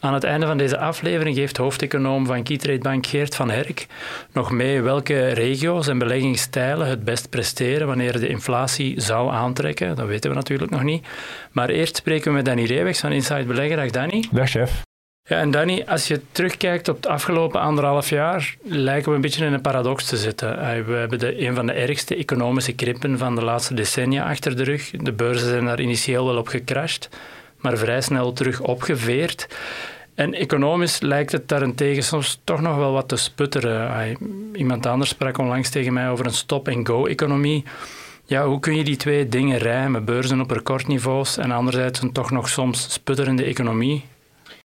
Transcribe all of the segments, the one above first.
Aan het einde van deze aflevering geeft hoofdeconoom van Keytrade Bank Geert van Herk nog mee welke regio's en beleggingsstijlen het best presteren wanneer de inflatie zou aantrekken. Dat weten we natuurlijk nog niet. Maar eerst spreken we met Danny Reewegs van Inside Beleggen. Dag Danny. Dag chef. Ja, en Danny, als je terugkijkt op het afgelopen anderhalf jaar, lijken we een beetje in een paradox te zitten. We hebben de, een van de ergste economische krimpen van de laatste decennia achter de rug. De beurzen zijn daar initieel wel op gecrashed, maar vrij snel terug opgeveerd. En economisch lijkt het daarentegen soms toch nog wel wat te sputteren. Iemand anders sprak onlangs tegen mij over een stop-and-go-economie. Ja, hoe kun je die twee dingen rijmen? Beurzen op recordniveaus en anderzijds een toch nog soms sputterende economie?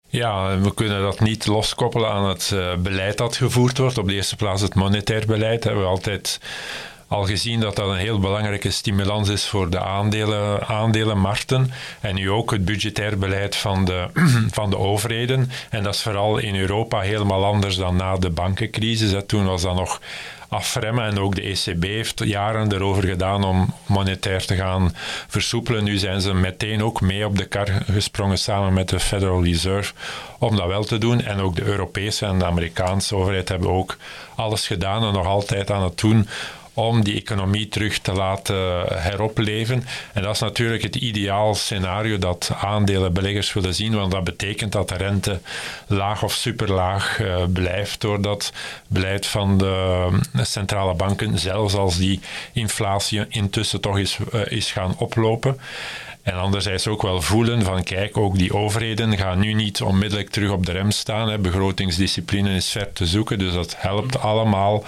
Ja, we kunnen dat niet loskoppelen aan het eh, beleid dat gevoerd wordt. Op de eerste plaats het monetair beleid. Hebben we altijd al gezien dat dat een heel belangrijke stimulans is voor de aandelen, aandelenmarkten. En nu ook het budgetair beleid van de, van de overheden. En dat is vooral in Europa helemaal anders dan na de bankencrisis. Toen was dat nog afremmen. En ook de ECB heeft jaren erover gedaan om monetair te gaan versoepelen. Nu zijn ze meteen ook mee op de kar gesprongen samen met de Federal Reserve om dat wel te doen. En ook de Europese en de Amerikaanse overheid hebben ook alles gedaan en nog altijd aan het doen om die economie terug te laten heropleven. En dat is natuurlijk het ideaal scenario dat aandelenbeleggers willen zien, want dat betekent dat de rente laag of superlaag uh, blijft door dat beleid van de centrale banken, zelfs als die inflatie intussen toch is, uh, is gaan oplopen. En anderzijds ook wel voelen van kijk, ook die overheden gaan nu niet onmiddellijk terug op de rem staan. Hè. Begrotingsdiscipline is ver te zoeken, dus dat helpt allemaal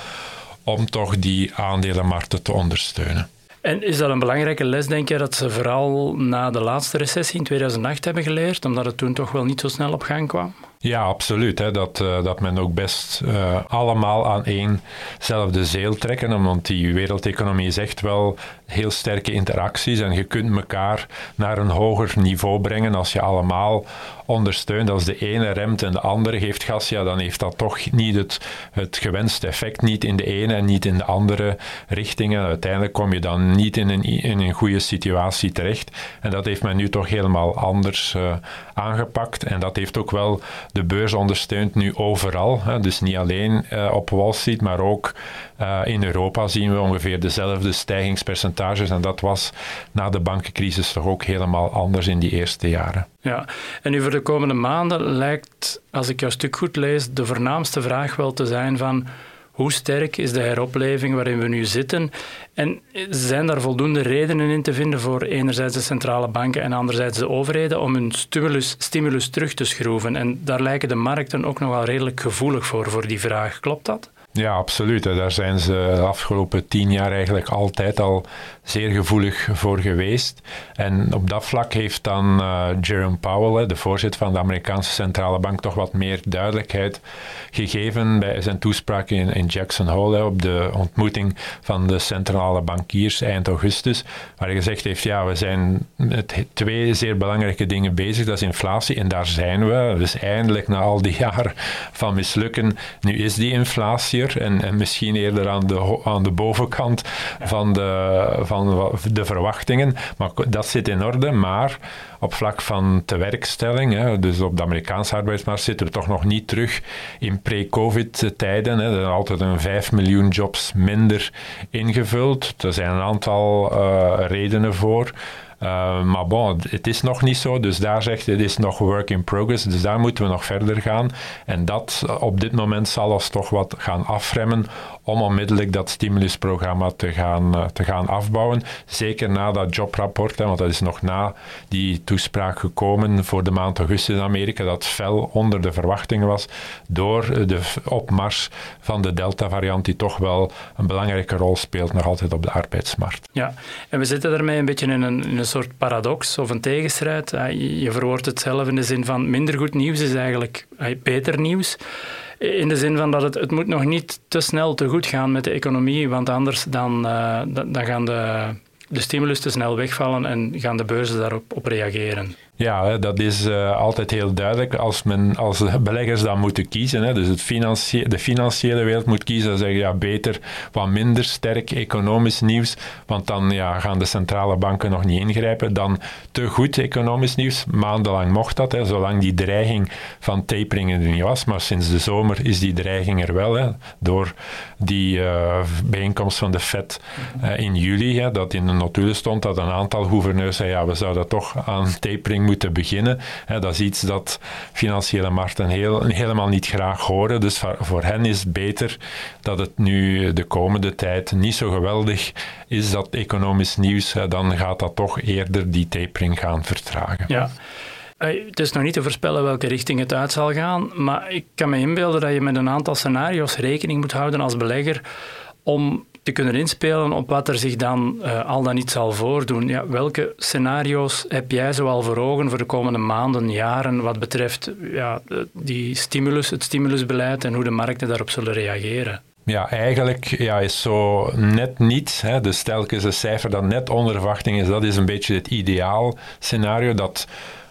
om toch die aandelenmarkten te ondersteunen. En is dat een belangrijke les, denk je, dat ze vooral na de laatste recessie in 2008 hebben geleerd, omdat het toen toch wel niet zo snel op gang kwam? Ja, absoluut. Hè. Dat, uh, dat men ook best uh, allemaal aan éénzelfde zeel trekken, want die wereldeconomie is echt wel heel sterke interacties en je kunt elkaar naar een hoger niveau brengen als je allemaal ondersteunt. Als de ene remt en de andere geeft gas, ja, dan heeft dat toch niet het, het gewenste effect, niet in de ene en niet in de andere richtingen. Uiteindelijk kom je dan niet in een, in een goede situatie terecht. En dat heeft men nu toch helemaal anders uh, aangepakt. En dat heeft ook wel de beurs ondersteunt nu overal. Hè. Dus niet alleen uh, op Wall Street, maar ook uh, in Europa zien we ongeveer dezelfde stijgingspercentages. En dat was na de bankencrisis toch ook helemaal anders in die eerste jaren. Ja, en nu voor de komende maanden lijkt, als ik jouw stuk goed lees, de voornaamste vraag wel te zijn van hoe sterk is de heropleving waarin we nu zitten? En zijn daar voldoende redenen in te vinden voor enerzijds de centrale banken en anderzijds de overheden om hun stimulus, stimulus terug te schroeven? En daar lijken de markten ook nog wel redelijk gevoelig voor, voor die vraag. Klopt dat? Ja, absoluut. Daar zijn ze de afgelopen tien jaar eigenlijk altijd al zeer gevoelig voor geweest. En op dat vlak heeft dan uh, Jerome Powell, de voorzitter van de Amerikaanse Centrale Bank, toch wat meer duidelijkheid gegeven bij zijn toespraak in, Jackson Hole op de ontmoeting van de centrale bankiers eind augustus, waar hij gezegd heeft, ja, we zijn met twee zeer belangrijke dingen bezig. Dat is inflatie en daar zijn we. Dus eindelijk na al die jaren van mislukken, nu is die inflatie er en, en misschien eerder aan de, aan de bovenkant van de, van de verwachtingen. Maar dat zit in orde, maar op vlak van tewerkstelling, hè, dus op de Amerikaanse arbeidsmarkt, zitten we toch nog niet terug in pre-COVID-tijden. Er zijn altijd een 5 miljoen jobs minder ingevuld. Er zijn een aantal uh, redenen voor. Uh, maar bon, het is nog niet zo, dus daar zegt het is nog work in progress, dus daar moeten we nog verder gaan. En dat op dit moment zal ons toch wat gaan afremmen om onmiddellijk dat stimulusprogramma te gaan, uh, te gaan afbouwen. Zeker na dat jobrapport, want dat is nog na die toespraak gekomen voor de maand augustus in Amerika, dat fel onder de verwachtingen was door de opmars van de Delta-variant, die toch wel een belangrijke rol speelt nog altijd op de arbeidsmarkt. Ja, en we zitten daarmee een beetje in een soort paradox of een tegenstrijd. Je verwoordt het zelf in de zin van minder goed nieuws is eigenlijk beter nieuws. In de zin van dat het, het moet nog niet te snel te goed gaan met de economie, want anders dan, uh, dan gaan de, de stimulus te snel wegvallen en gaan de beurzen daarop op reageren. Ja, dat is uh, altijd heel duidelijk. Als, men, als beleggers dan moeten kiezen, hè, dus het financie de financiële wereld moet kiezen, dan zeggen ja, beter wat minder sterk economisch nieuws, want dan ja, gaan de centrale banken nog niet ingrijpen. Dan te goed economisch nieuws, maandenlang mocht dat, hè, zolang die dreiging van tapering er niet was, maar sinds de zomer is die dreiging er wel, hè, door die uh, bijeenkomst van de Fed uh, in juli, hè, dat in de notulen stond dat een aantal gouverneurs zei, ja, we zouden toch aan tapering moeten beginnen. dat is iets dat financiële markten heel, helemaal niet graag horen. Dus voor, hen is het beter dat het nu de komende tijd niet zo geweldig is dat economisch nieuws. dan gaat dat toch eerder die tapering gaan vertragen. Ja. Het is nog niet te voorspellen welke richting het uit zal gaan, maar ik kan me inbeelden dat je met een aantal scenario's rekening moet houden als belegger om te kunnen inspelen op wat er zich dan uh, al dan niet zal voordoen. Ja, welke scenario's heb jij zoal voor ogen voor de komende maanden, jaren, wat betreft ja, die stimulus, het stimulusbeleid en hoe de markten daarop zullen reageren? Ja, eigenlijk ja, is zo net niet, hè, dus telkens een cijfer dat net onder verwachting is, dat is een beetje het ideaal scenario dat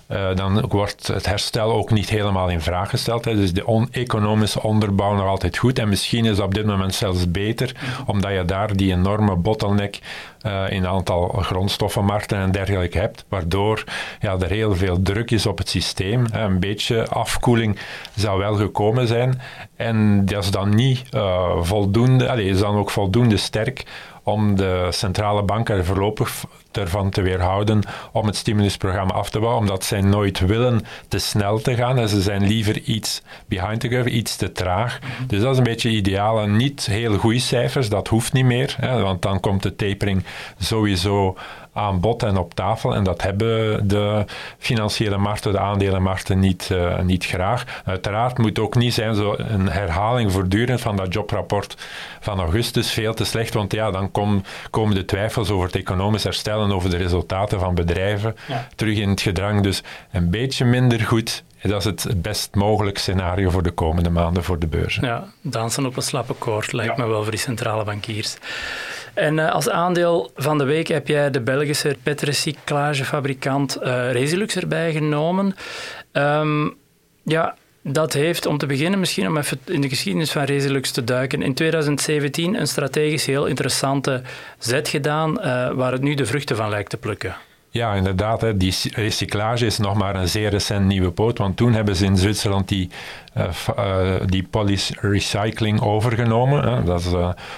uh, dan wordt het herstel ook niet helemaal in vraag gesteld. Hè. Dus de economische onderbouw nog altijd goed. En misschien is dat op dit moment zelfs beter, omdat je daar die enorme bottleneck uh, in een aantal grondstoffenmarkten en dergelijke hebt, waardoor ja, er heel veel druk is op het systeem. Een beetje afkoeling zou wel gekomen zijn. En dat is dan niet uh, voldoende, allez, is dan ook voldoende sterk om de centrale banken er voorlopig ervan te weerhouden om het stimulusprogramma af te bouwen, omdat zij nooit willen te snel te gaan. En ze zijn liever iets behind the curve, iets te traag. Dus dat is een beetje ideaal. En niet heel goede cijfers, dat hoeft niet meer, hè, want dan komt de tapering sowieso aan bod en op tafel. En dat hebben de financiële markten, de aandelenmarkten niet, uh, niet graag. Uiteraard moet ook niet zijn zo een herhaling voortdurend van dat jobrapport van augustus veel te slecht, want ja, dan kom, komen de twijfels over het economisch herstel en over de resultaten van bedrijven terug in het gedrang. Dus een beetje minder goed dat is het best mogelijk scenario voor de komende maanden voor de beurzen. Ja, dansen op een slappe koord lijkt me wel voor die centrale bankiers. En uh, als aandeel van de week heb jij de Belgische petrecyclagefabrikant uh, Resilux erbij genomen. Um, ja, dat heeft, om te beginnen, misschien om even in de geschiedenis van Resilux te duiken, in 2017 een strategisch heel interessante zet gedaan, uh, waar het nu de vruchten van lijkt te plukken. Ja, inderdaad. Hè. Die recyclage is nog maar een zeer recent nieuwe poot. Want toen hebben ze in Zwitserland die, uh, uh, die polish recycling overgenomen. Hè. Dat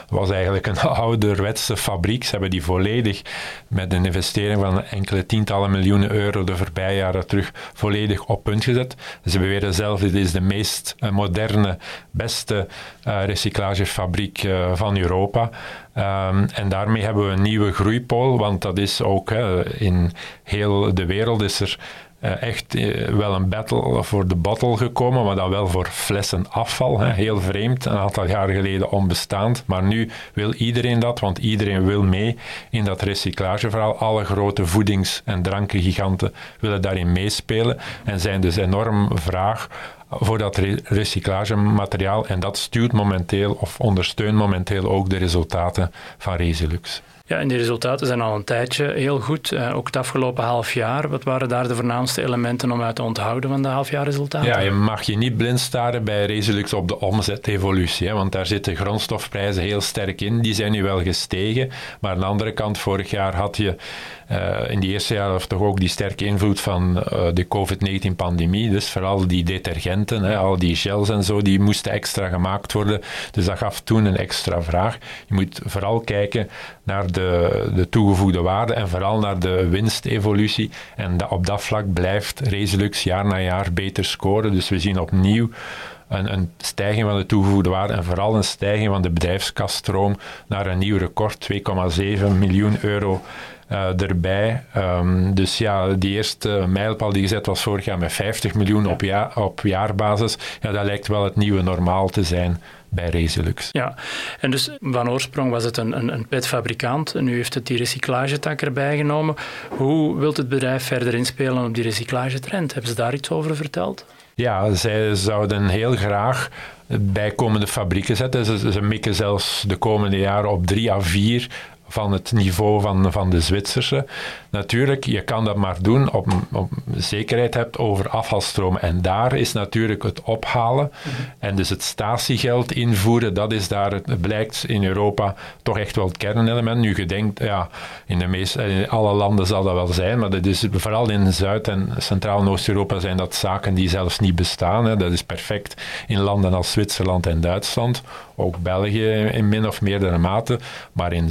was eigenlijk een ouderwetse fabriek. Ze hebben die volledig met een investering van enkele tientallen miljoenen euro de voorbije jaren terug volledig op punt gezet. Ze beweren zelf, dit is de meest moderne, beste recyclagefabriek van Europa. Um, en daarmee hebben we een nieuwe groeipool, want dat is ook hè, in heel de wereld is er uh, echt uh, wel een battle voor de bottle gekomen, maar dan wel voor flessenafval. Hè. Heel vreemd, een aantal jaar geleden onbestaand. Maar nu wil iedereen dat, want iedereen wil mee in dat recyclageverhaal. Alle grote voedings- en drankengiganten willen daarin meespelen en zijn dus enorm vraag voor dat recyclagemateriaal. En dat stuurt momenteel of ondersteunt momenteel ook de resultaten van Resilux. Ja, en die resultaten zijn al een tijdje heel goed. Uh, ook het afgelopen half jaar. Wat waren daar de voornaamste elementen om uit te onthouden van de halfjaarresultaten? Ja, je mag je niet blind staren bij Resolux op de omzetevolutie. Hè, want daar zitten grondstofprijzen heel sterk in. Die zijn nu wel gestegen. Maar aan de andere kant, vorig jaar had je in die eerste jaren toch ook die sterke invloed van uh, de COVID-19-pandemie. Dus vooral die detergenten, hè, al die gels en zo, die moesten extra gemaakt worden. Dus dat gaf toen een extra vraag. Je moet vooral kijken naar de, de toegevoegde waarde en vooral naar de winstevolutie. En dat, op dat vlak blijft Resolux jaar na jaar beter scoren. Dus we zien opnieuw een, een, stijging van de toegevoegde waarde en vooral een stijging van de bedrijfskaststroom naar een nieuw record, 2,7 miljoen euro uh, erbij. Um, dus ja, die eerste mijlpaal die gezet was vorig jaar met 50 miljoen op, ja, op jaarbasis, ja, dat lijkt wel het nieuwe normaal te zijn bij Resilux. Ja, en dus van oorsprong was het een, een, een petfabrikant en nu heeft het die recyclagetak erbij genomen. Hoe wilt het bedrijf verder inspelen op die recyclagetrend? Hebben ze daar iets over verteld? Ja, zij zouden heel graag bijkomende fabrieken zetten. Ze, ze mikken zelfs de komende jaren op drie à vier van het niveau van, van de Zwitserse. Natuurlijk, je kan dat maar doen op, op zekerheid hebt over afvalstromen. En daar is natuurlijk het ophalen en dus het statiegeld invoeren, dat is daar, het blijkt in Europa toch echt wel het kernelement. Nu, je denkt, ja, in, de meeste, alle landen zal dat wel zijn, maar dat is, vooral in Zuid- en Centraal- en Oost-Europa zijn dat zaken die zelfs niet bestaan. Hè. Dat is perfect in landen als Zwitserland en Duitsland, ook België in min of meerdere mate, maar in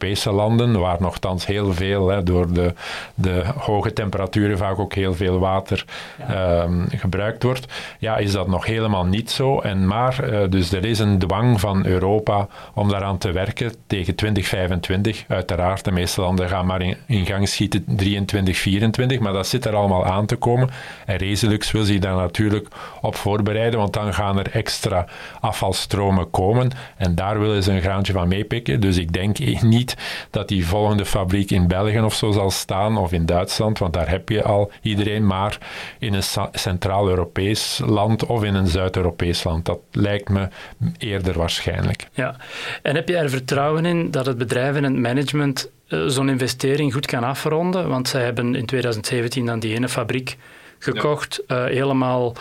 Zuid-Europese landen, waar nogthans heel veel hè, door de, de hoge temperaturen vaak ook heel veel water ehm, gebruikt wordt, ja, is dat nog helemaal niet zo. En maar, eh, dus er is een dwang van Europa om daaraan te werken tegen 2025. Uiteraard, de meeste landen gaan maar in, in gang schieten 23, 24, maar dat zit er allemaal aan te komen. En Reselux wil zich daar natuurlijk op voorbereiden, want dan gaan er extra afvalstromen komen en daar willen ze een graantje van meepikken. Dus ik denk niet dat die volgende fabriek in België of zo zal staan, of in Duitsland, want daar heb je al iedereen, maar in een Centraal-Europees land of in een Zuid-Europees land. Dat lijkt me eerder waarschijnlijk. Ja, en heb je er vertrouwen in dat het bedrijf en het management uh, zo'n investering goed kan afronden? Want zij hebben in 2017 dan die ene fabriek gekocht, ja. uh, helemaal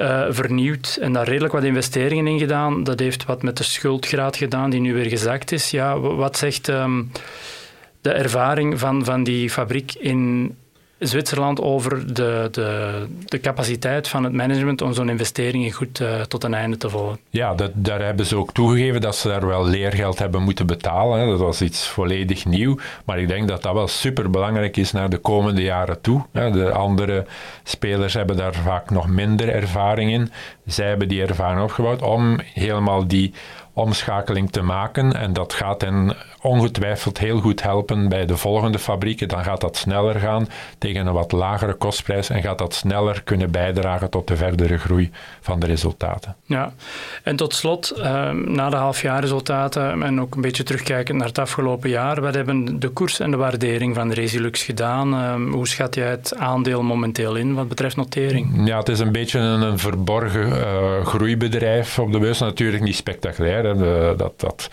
uh, vernieuwd en daar redelijk wat investeringen in gedaan. Dat heeft wat met de schuldgraad gedaan die nu weer gezakt is. Ja, wat zegt um, de ervaring van, van die fabriek in Zwitserland over de, de, de capaciteit van het management om zo'n investeringen goed uh, tot een einde te volgen. Ja, dat, daar hebben ze ook toegegeven dat ze daar wel leergeld hebben moeten betalen. Hè. Dat was iets volledig nieuw. Maar ik denk dat dat wel superbelangrijk is naar de komende jaren toe. Hè. De andere spelers hebben daar vaak nog minder ervaring in. Zij hebben die ervaring opgebouwd om helemaal die omschakeling te maken. En dat gaat hen ongetwijfeld heel goed helpen bij de volgende fabrieken. Dan gaat dat sneller gaan tegen een wat lagere kostprijs en gaat dat sneller kunnen bijdragen tot de verdere groei van de resultaten. Ja, en tot slot, uh, na de halfjaarresultaten en ook een beetje terugkijkend naar het afgelopen jaar, wat hebben de koers en de waardering van Resilux gedaan? Uh, hoe schat jij het aandeel momenteel in wat betreft notering? Ja, het is een beetje een, een verborgen uh, groeibedrijf op de beurs. Natuurlijk niet spectaculair. Hè. Dat, dat,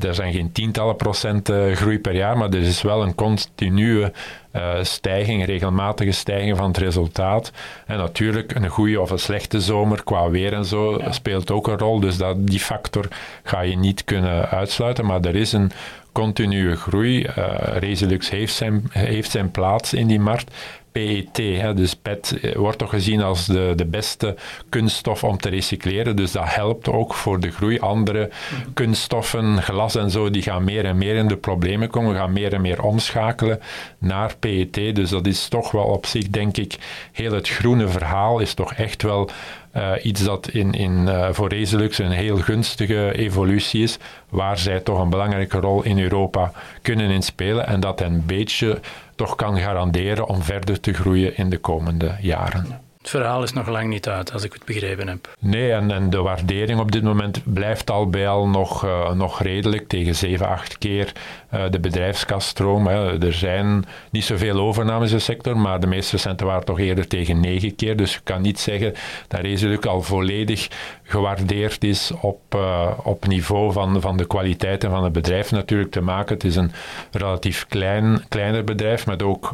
er zijn geen tientallen procent groei per jaar, maar er is wel een continue uh, stijging, regelmatige stijging van het resultaat. En natuurlijk, een goede of een slechte zomer qua weer en zo ja. speelt ook een rol. Dus dat, die factor ga je niet kunnen uitsluiten. Maar er is een continue groei. Uh, Resilux heeft zijn, heeft zijn plaats in die markt. PET. Dus PET wordt toch gezien als de, de beste kunststof om te recycleren. Dus dat helpt ook voor de groei. Andere kunststoffen, glas en zo, die gaan meer en meer in de problemen komen. gaan meer en meer omschakelen naar PET. Dus dat is toch wel op zich, denk ik, heel het groene verhaal is toch echt wel uh, iets dat in, in, uh, voor Reselux een heel gunstige evolutie is, waar zij toch een belangrijke rol in Europa kunnen inspelen en dat een beetje toch kan garanderen om verder te groeien in de komende jaren. Het verhaal is nog lang niet uit, als ik het begrepen heb. Nee, en, en de waardering op dit moment blijft al bij al nog, uh, nog redelijk, tegen 7, 8 keer uh, de bedrijfskasstroom. Hè. Er zijn niet zoveel overnames in de sector, maar de meeste centen waren toch eerder tegen 9 keer. Dus je kan niet zeggen dat Resoluk al volledig gewaardeerd is op, uh, op niveau van, van de kwaliteiten van het bedrijf natuurlijk te maken. Het is een relatief klein, kleiner bedrijf met ook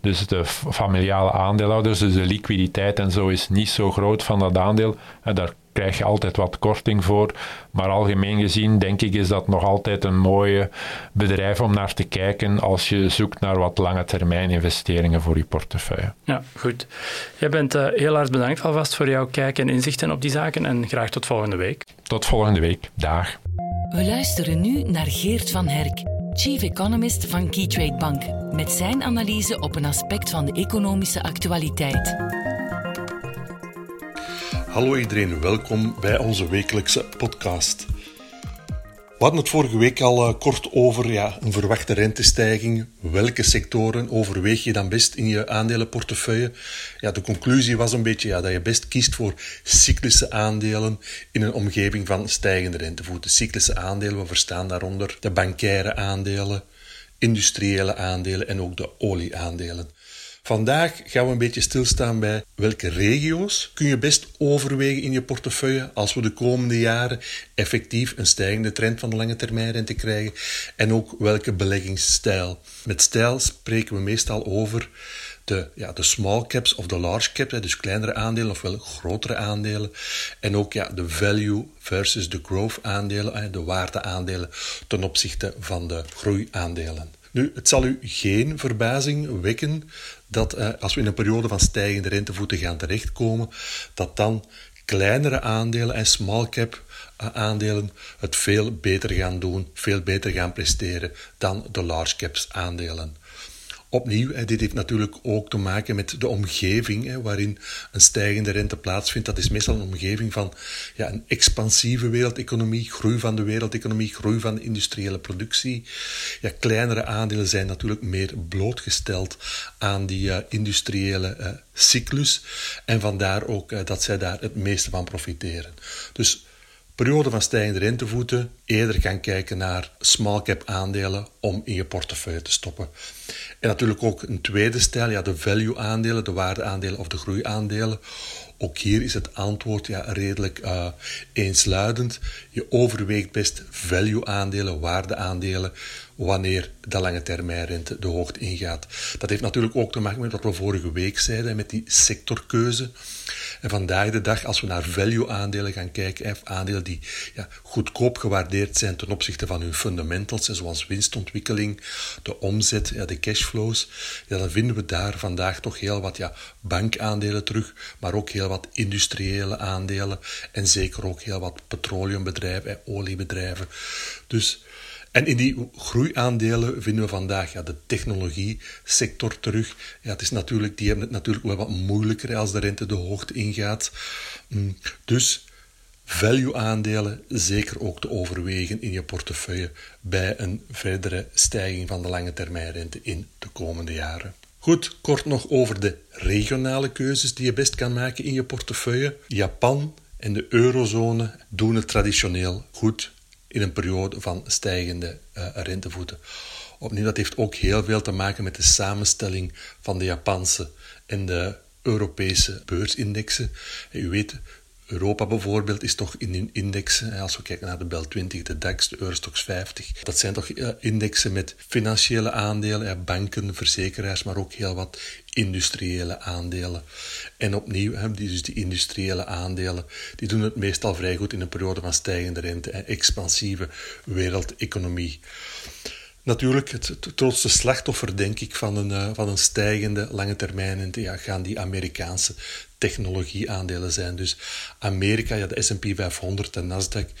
dus de familiale aandeelhouders, dus de liquiditeit liquiditeit en zo is niet zo groot van dat aandeel. En daar krijg je altijd wat korting voor. Maar algemeen gezien denk ik is dat nog altijd een mooie bedrijf om naar te kijken als je zoekt naar wat lange termijn investeringen voor je portefeuille. Ja, goed. Jij bent uh, heel hard bedankt alvast voor jouw kijk en inzichten op die zaken en graag tot volgende week. Tot volgende week. Dag. We luisteren nu naar Geert van Herk, Chief Economist van Keytrade Bank, met zijn analyse op een aspect van de economische actualiteit. Hallo iedereen, welkom bij onze wekelijkse podcast. We hadden het vorige week al uh, kort over ja, een verwachte rentestijging. Welke sectoren overweeg je dan best in je aandelenportefeuille? Ja, de conclusie was een beetje ja, dat je best kiest voor cyclische aandelen in een omgeving van stijgende rentevoeten. Cyclische aandelen, we verstaan daaronder de bankaire aandelen, industriële aandelen en ook de olieaandelen. Vandaag gaan we een beetje stilstaan bij welke regio's kun je best overwegen in je portefeuille als we de komende jaren effectief een stijgende trend van de lange termijn rente krijgen en ook welke beleggingsstijl. Met stijl spreken we meestal over de, ja, de small caps of de large caps, dus kleinere aandelen ofwel grotere aandelen. En ook ja, de value versus de growth aandelen, de waardeaandelen ten opzichte van de groeiaandelen. Nu, het zal u geen verbazing wekken dat eh, als we in een periode van stijgende rentevoeten gaan terechtkomen, dat dan kleinere aandelen en small cap eh, aandelen het veel beter gaan doen, veel beter gaan presteren dan de large caps aandelen. Opnieuw, dit heeft natuurlijk ook te maken met de omgeving waarin een stijgende rente plaatsvindt. Dat is meestal een omgeving van ja, een expansieve wereldeconomie, groei van de wereldeconomie, groei van de industriële productie. Ja, kleinere aandelen zijn natuurlijk meer blootgesteld aan die uh, industriële uh, cyclus en vandaar ook uh, dat zij daar het meeste van profiteren. Dus periode van stijgende rentevoeten eerder gaan kijken naar small cap aandelen om in je portefeuille te stoppen. En natuurlijk ook een tweede stijl, ja, de value aandelen, de waardeaandelen of de groeiaandelen. Ook hier is het antwoord ja, redelijk uh, eensluidend. Je overweegt best value-aandelen, waardeaandelen, wanneer de lange termijnrente de hoogte ingaat. Dat heeft natuurlijk ook te maken met wat we vorige week zeiden, met die sectorkeuze. En vandaag de dag, als we naar value-aandelen gaan kijken, aandelen die ja, goedkoop gewaardeerd zijn ten opzichte van hun fundamentals, zoals winstontwikkeling, de omzet, ja, de cashflows, ja, dan vinden we daar vandaag toch heel wat ja, bankaandelen terug, maar ook heel wat industriële aandelen en zeker ook heel wat petroleumbedrijven en oliebedrijven. Dus en in die groeiaandelen vinden we vandaag ja, de technologie-sector terug. Ja, het is natuurlijk, die hebben het natuurlijk wel wat moeilijker als de rente de hoogte ingaat. Mm, dus value-aandelen zeker ook te overwegen in je portefeuille bij een verdere stijging van de lange termijnrente in de komende jaren. Goed, kort nog over de regionale keuzes die je best kan maken in je portefeuille. Japan en de eurozone doen het traditioneel goed in een periode van stijgende uh, rentevoeten. Opnieuw, dat heeft ook heel veel te maken met de samenstelling van de Japanse en de Europese beursindexen. U weet, Europa bijvoorbeeld is toch in indexen, als we kijken naar de Bel 20, de DAX, de Eurostox 50, dat zijn toch indexen met financiële aandelen, banken, verzekeraars, maar ook heel wat industriële aandelen. En opnieuw, dus die industriële aandelen, die doen het meestal vrij goed in een periode van stijgende rente en expansieve wereldeconomie. Natuurlijk, het, grootste slachtoffer, denk ik, van een, uh, van een stijgende lange termijn ja, gaan die Amerikaanse technologieaandelen zijn. Dus Amerika, ja, de S&P 500 en Nasdaq,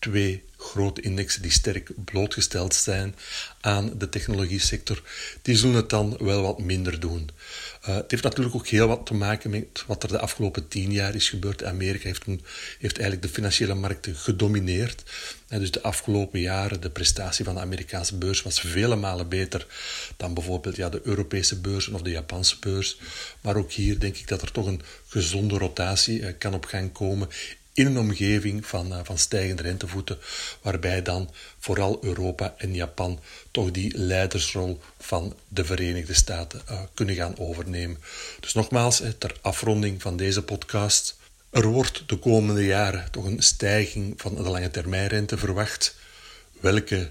twee grote indexen die sterk blootgesteld zijn aan de technologie sector, die zullen het dan wel wat minder doen. Uh, het heeft natuurlijk ook heel wat te maken met wat er de afgelopen tien jaar is gebeurd. Amerika heeft, heeft eigenlijk de financiële markten gedomineerd. Uh, dus de afgelopen jaren, de prestatie van de Amerikaanse beurs was vele malen beter dan bijvoorbeeld ja, de Europese beurs of de Japanse beurs. Maar ook hier denk ik dat er toch een gezonde rotatie uh, kan op gang komen in een omgeving van, uh, van stijgende rentevoeten, waarbij dan vooral Europa en Japan toch die leidersrol van de Verenigde Staten uh, kunnen gaan overnemen. Dus nogmaals, ter afronding van deze podcast. Er wordt de komende jaren toch een stijging van de lange termijnrente verwacht. Welke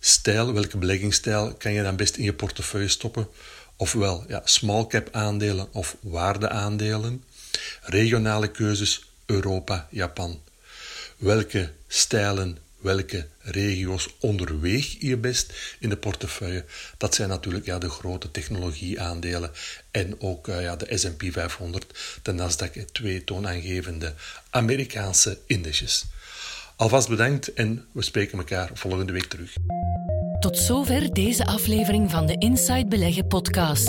stijl, welke beleggingsstijl kan je dan best in je portefeuille stoppen? Ofwel ja, small cap aandelen of waardeaandelen. Regionale keuzes Europa, Japan. Welke stijlen, welke regio's onderweeg je best in de portefeuille? Dat zijn natuurlijk ja, de grote technologieaandelen en ook uh, ja, de S&P 500, de Nasdaq, twee toonaangevende Amerikaanse indices. Alvast bedankt en we spreken elkaar volgende week terug. Tot zover deze aflevering van de Inside Beleggen podcast.